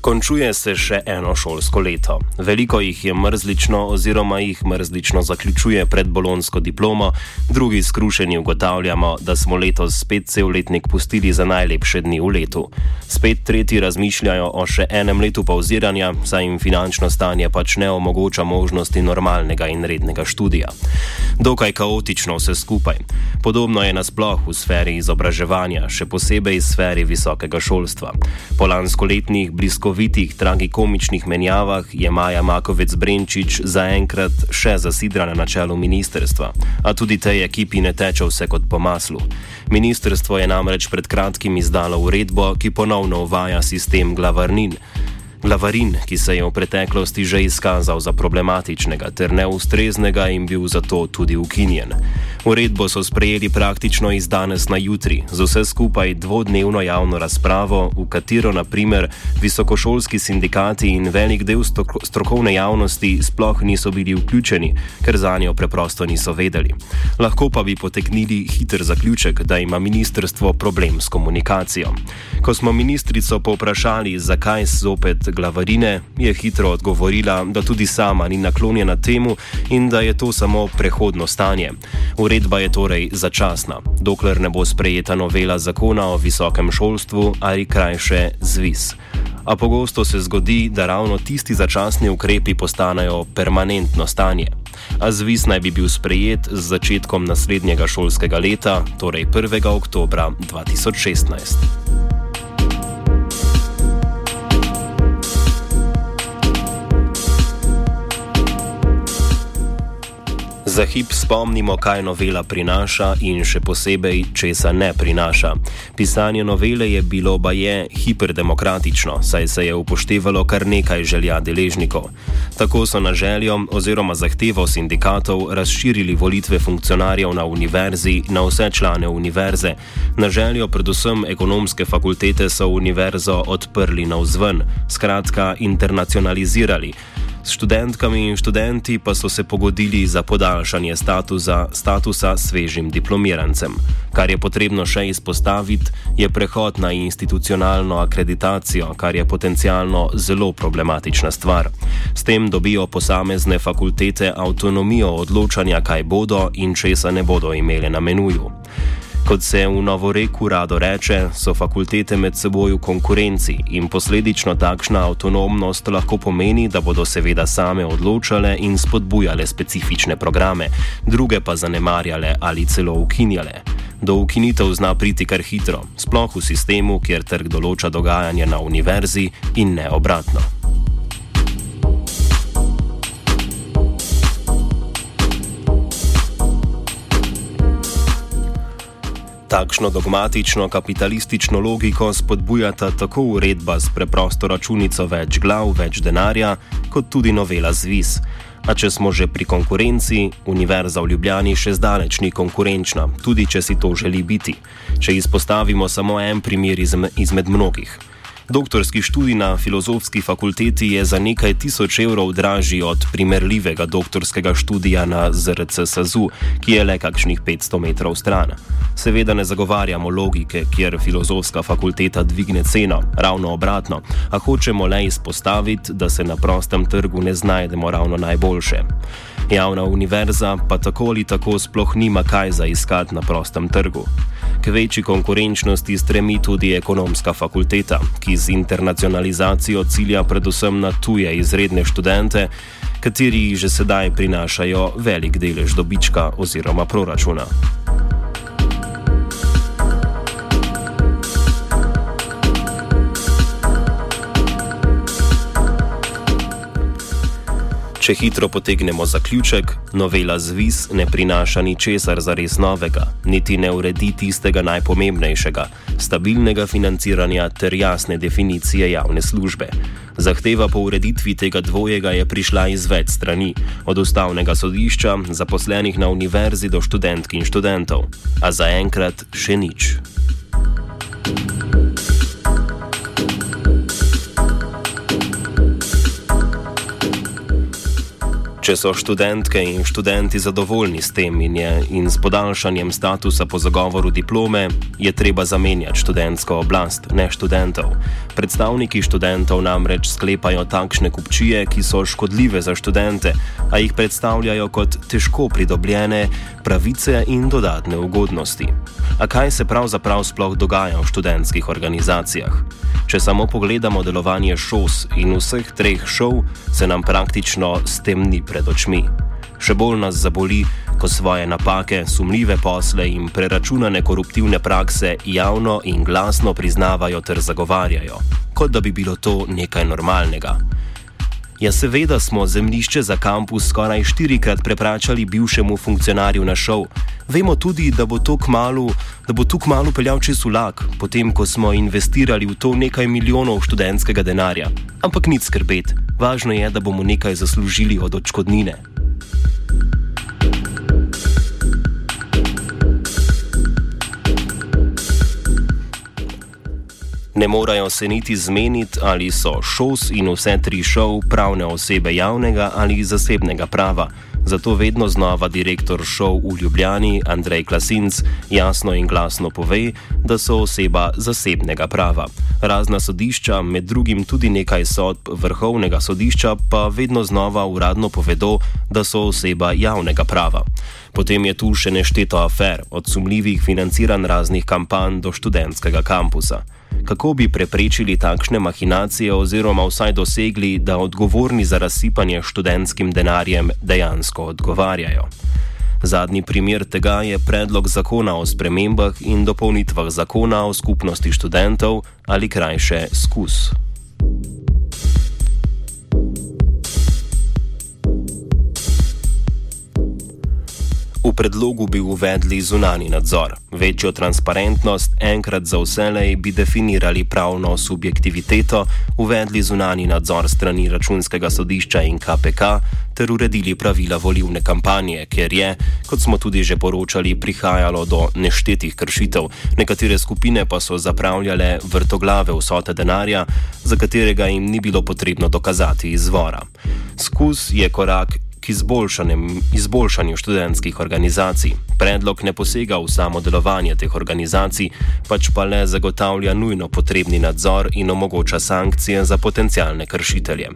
Končuje se še eno šolsko leto. Veliko jih je mrzlično oziroma jih mrzlično zaključuje pred bolonsko diplomo, drugi skrušeni ugotavljamo, da smo letos spet cel letnik pustili za najlepše dni v letu. Spet tretji razmišljajo o še enem letu pauziranja, saj jim finančno stanje pač ne omogoča možnosti normalnega in rednega študija. Dokaj kaotično vse skupaj. Podobno je nasploh v sferi izobraževanja, še posebej v sferi visokega šolstva. Po lanskoletnih blisko slikovitih tragikomičnih menjavah je Maja Makovec Brenčič zaenkrat še zasidrana na čelu ministerstva, a tudi tej ekipi ne teče vse kot po maslu. Ministrstvo je namreč pred kratkim izdalo uredbo, ki ponovno uvaja sistem glavarnin. Glavarin, ki se je v preteklosti že izkazal za problematičnega ter neustreznega in bil zato tudi ukinjen. Uredbo so sprejeli praktično iz danes na jutri, z vse skupaj dvodnevno javno razpravo, v katero naprimer visokošolski sindikati in velik del strokovne javnosti sploh niso bili vključeni, ker za njo preprosto niso vedeli. Lahko pa bi poteknili hiter zaključek, da ima ministrstvo problem s komunikacijo. Ko smo ministrico povprašali, zakaj zopet glavarine, je hitro odgovorila, da tudi sama ni naklonjena temu in da je to samo prehodno stanje. Uredba je torej začasna, dokler ne bo sprejeta novela zakona o visokem šolstvu ali krajše ZVIS. A pogosto se zgodi, da ravno tisti začasni ukrepi postanejo permanentno stanje. A ZVIS naj bi bil sprejet z začetkom naslednjega šolskega leta, torej 1. oktober 2016. Za hip spomnimo, kaj novela prinaša in še posebej, česa ne prinaša. Pisanje novele je bilo baje hiperdemokratično, saj se je upoštevalo kar nekaj želja deležnikov. Tako so na željo oziroma zahtevo sindikatov razširili volitve funkcionarjev na univerzi na vse člane univerze. Na željo predvsem ekonomske fakultete so univerzo odprli na vzven, skratka internacionalizirali. S študentkami in študenti pa so se pogodili za podaljšanje statusa, statusa svežim diplomirancem. Kar je potrebno še izpostaviti, je prehod na institucionalno akreditacijo, kar je potencialno zelo problematična stvar. S tem dobijo posamezne fakultete avtonomijo odločanja, kaj bodo in česa ne bodo imele na menuju. Kot se v Novoreku rado reče, so fakultete med seboj v konkurenci in posledično takšna avtonomnost lahko pomeni, da bodo seveda same odločale in spodbujale specifične programe, druge pa zanemarjale ali celo ukinjale. Do ukinitev zna priti kar hitro, sploh v sistemu, kjer trg določa dogajanje na univerzi in ne obratno. Takšno dogmatično kapitalistično logiko spodbujata tako uredba s preprosto računico več glav, več denarja, kot tudi novela ZVIS. A če smo že pri konkurenci, Univerza v Ljubljani še zdaleč ni konkurenčna, tudi če si to želi biti. Če izpostavimo samo en primer izmed mnogih. Doktorski študij na filozofski fakulteti je za nekaj tisoč evrov dražji od primerljivega doktorskega študija na ZRC SAZU, ki je le kakšnih 500 metrov stran. Seveda ne zagovarjamo logike, kjer filozofska fakulteta dvigne ceno, ravno obratno, a hočemo le izpostaviti, da se na prostem trgu ne znajdemo ravno najboljše. Javna univerza pa tako ali tako sploh nima kaj za iskati na prostem trgu. K večji konkurenčnosti stremi tudi ekonomska fakulteta, ki z internacionalizacijo cilja predvsem na tuje izredne študente, kateri že sedaj prinašajo velik delež dobička oziroma proračuna. Če hitro potegnemo zaključek, novela ZVIS ne prinaša ničesar zares novega, niti ne uredi tistega najpomembnejšega - stabilnega financiranja ter jasne definicije javne službe. Zahteva po ureditvi tega dvojega je prišla iz več strani, od ustavnega sodišča, zaposlenih na univerzi do študentk in študentov, a zaenkrat še nič. Če so študentke in študenti zadovoljni s tem in, je, in s podaljšanjem statusa po zagovoru diplome, je treba zamenjati študentsko oblast, ne študentov. Predstavniki študentov namreč sklepajo takšne kupčije, ki so škodljive za študente, a jih predstavljajo kot težko pridobljene pravice in dodatne ugodnosti. A kaj se pravzaprav sploh dogaja v študentskih organizacijah? Če samo pogledamo delovanje šos in vseh treh šov, se nam praktično s tem ni pred očmi. Še bolj nas zaboli, ko svoje napake, sumljive posle in preračunane koruptivne prakse javno in glasno priznavajo ter zagovarjajo, kot da bi bilo to nekaj normalnega. Ja, seveda smo zemljišče za kampus skoraj štirikrat prepračali bivšemu funkcionarju na šov. Vemo tudi, da bo to kmalo, da bo tu kmalo peljal čez ulak, potem ko smo investirali v to nekaj milijonov študentskega denarja. Ampak nič skrbeti, važno je, da bomo nekaj zaslužili od odškodnine. Ne morajo se niti zmeniti, ali so šos in vse tri šov pravne osebe javnega ali zasebnega prava. Zato vedno znova direktor šov v Ljubljani, Andrej Klasinc, jasno in glasno pove, da so oseba zasebnega prava. Razna sodišča, med drugim tudi nekaj sodb vrhovnega sodišča, pa vedno znova uradno povedo, da so oseba javnega prava. Potem je tu še nešteto afer, od sumljivih financiranj raznih kampanj do študentskega kampusa kako bi preprečili takšne mahinacije oziroma vsaj dosegli, da odgovorni za razsipanje študentskim denarjem dejansko odgovarjajo. Zadnji primer tega je predlog zakona o spremembah in dopolnitvah zakona o skupnosti študentov ali krajše skus. Predlogu bi uvedli zunani nadzor, večjo transparentnost, enkrat za vselej bi definirali pravno subjektiviteto, uvedli zunani nadzor strani računskega sodišča in KPK ter uredili pravila volivne kampanje, ker je, kot smo tudi že poročali, prihajalo do neštetih kršitev, nekatere skupine pa so zapravljale vrtoglave vsote denarja, za katerega jim ni bilo potrebno dokazati izvora. Skus je korak k izboljšanju študentskih organizacij. Predlog ne posega v samo delovanje teh organizacij, pač pa le zagotavlja nujno potrebni nadzor in omogoča sankcije za potencijalne kršitelje.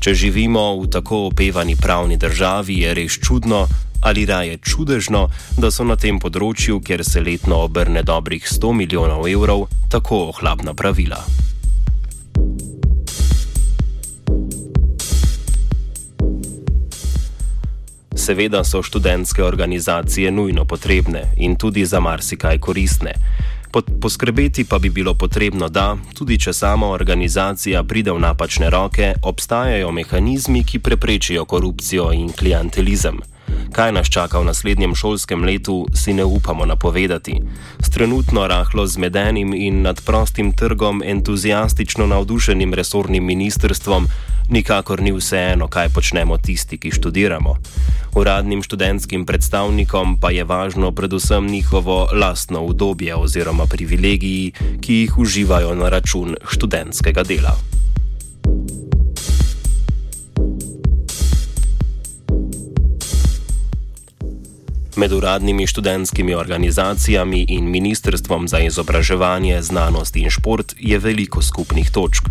Če živimo v tako opevani pravni državi, je res čudno. Ali raje čudežno, da so na tem področju, kjer se letno obrne dobrih 100 milijonov evrov, tako ohlapna pravila. Seveda so študentske organizacije nujno potrebne in tudi za marsikaj koristne. Poskrbeti pa bi bilo potrebno, da, tudi če sama organizacija pride v napačne roke, obstajajo mehanizmi, ki preprečijo korupcijo in klientelizem. Kaj nas čaka v naslednjem šolskem letu, si ne upamo napovedati. S trenutno rahlo zmedenim in nad prostim trgom entuzijastično navdušenim resornim ministrstvom nikakor ni vseeno, kaj počnemo tisti, ki študiramo. Uradnim študentskim predstavnikom pa je važno predvsem njihovo lastno udobje oziroma privilegiji, ki jih uživajo na račun študentskega dela. Med uradnimi študentskimi organizacijami in Ministrstvom za izobraževanje, znanost in šport je veliko skupnih točk.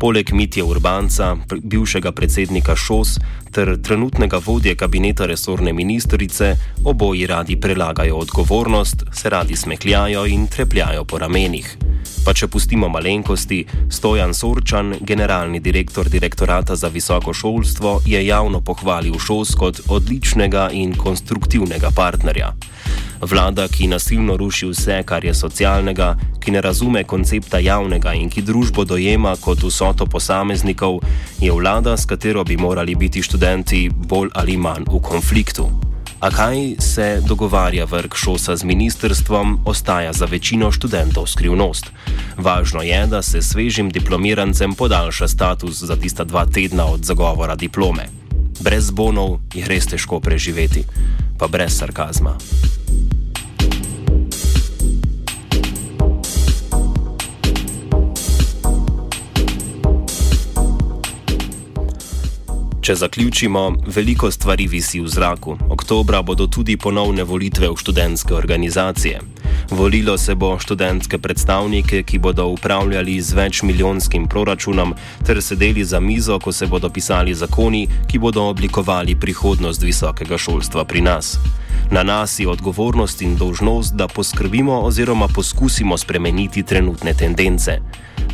Poleg Mitja Urbanca, bivšega predsednika ŠOS ter trenutnega vodje kabineta resorne ministrice, oboji radi prelagajo odgovornost, se radi smehljajo in trepljajo po ramenih. Pa če pustimo malenkosti, Stojan Sorčan, generalni direktor direktorata za visoko šolstvo, je javno pohvalil šolsko kot odličnega in konstruktivnega partnerja. Vlada, ki nasilno ruši vse, kar je socialnega, ki ne razume koncepta javnega in ki družbo dojema kot vsoto posameznikov, je vlada, s katero bi morali biti študenti bolj ali manj v konfliktu. A kaj se dogovarja vrh šosa z ministrstvom, ostaja za večino študentov skrivnost. Važno je, da se svežim diplomirancem podaljša status za tista dva tedna od zagovora diplome. Brez bonov je res težko preživeti, pa brez sarkazma. Če zaključimo, veliko stvari visi v zraku. Oktobra bodo tudi ponovne volitve v študentske organizacije. Volilo se bo študentske predstavnike, ki bodo upravljali z večmilijonskim proračunom, ter sedeli za mizo, ko se bodo pisali zakoni, ki bodo oblikovali prihodnost visokega šolstva pri nas. Na nas je odgovornost in dožnost, da poskrbimo oziroma poskusimo spremeniti trenutne tendence.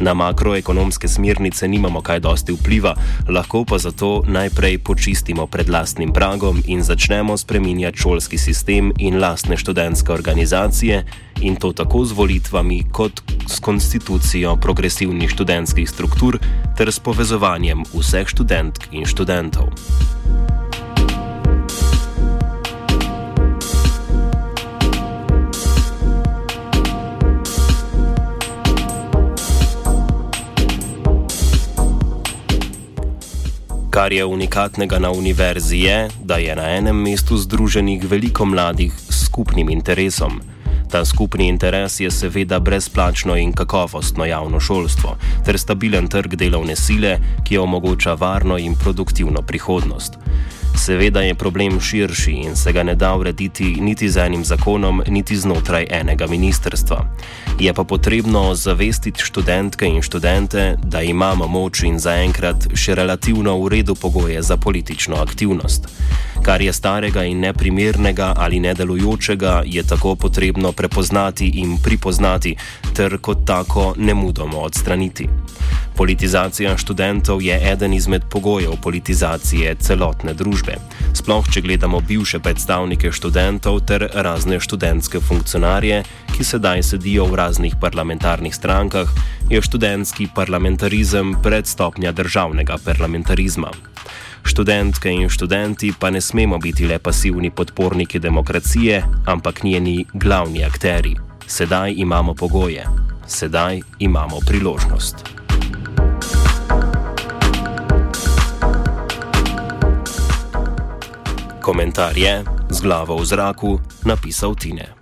Na makroekonomske smernice nimamo kaj dosti vpliva, lahko pa zato najprej počistimo pred lastnim pragom in začnemo spreminjati šolski sistem in lastne študentske organizacije, in to tako z volitvami kot s konstitucijo progresivnih študentskih struktur ter s povezovanjem vseh študentk in študentov. Kar je unikatnega na univerzi je, da je na enem mestu združenih veliko mladih s skupnim interesom. Ta skupni interes je seveda brezplačno in kakovostno javno šolstvo ter stabilen trg delovne sile, ki omogoča varno in produktivno prihodnost. Seveda je problem širši in se ga ne da urediti niti z enim zakonom, niti znotraj enega ministrstva. Je pa potrebno zavestiti študentke in študente, da imamo moč in zaenkrat še relativno v redu pogoje za politično aktivnost. Kar je starega in neprimernega ali nedelujočega, je tako potrebno prepoznati in pripoznati, ter kot tako ne mudoma odstraniti. Politizacija študentov je eden izmed pogojev politizacije celotne družbe. Sploh, če gledamo bivše predstavnike študentov ter razne študentske funkcionarje, ki sedaj sedijo v raznih parlamentarnih strankah, je študentski parlamentarizem predstopnja državnega parlamentarizma. Študentke in študenti pa ne smemo biti le pasivni podporniki demokracije, ampak njeni glavni akteri. Sedaj imamo pogoje, sedaj imamo priložnost. Komentar je z glavo v zraku napisal Tine.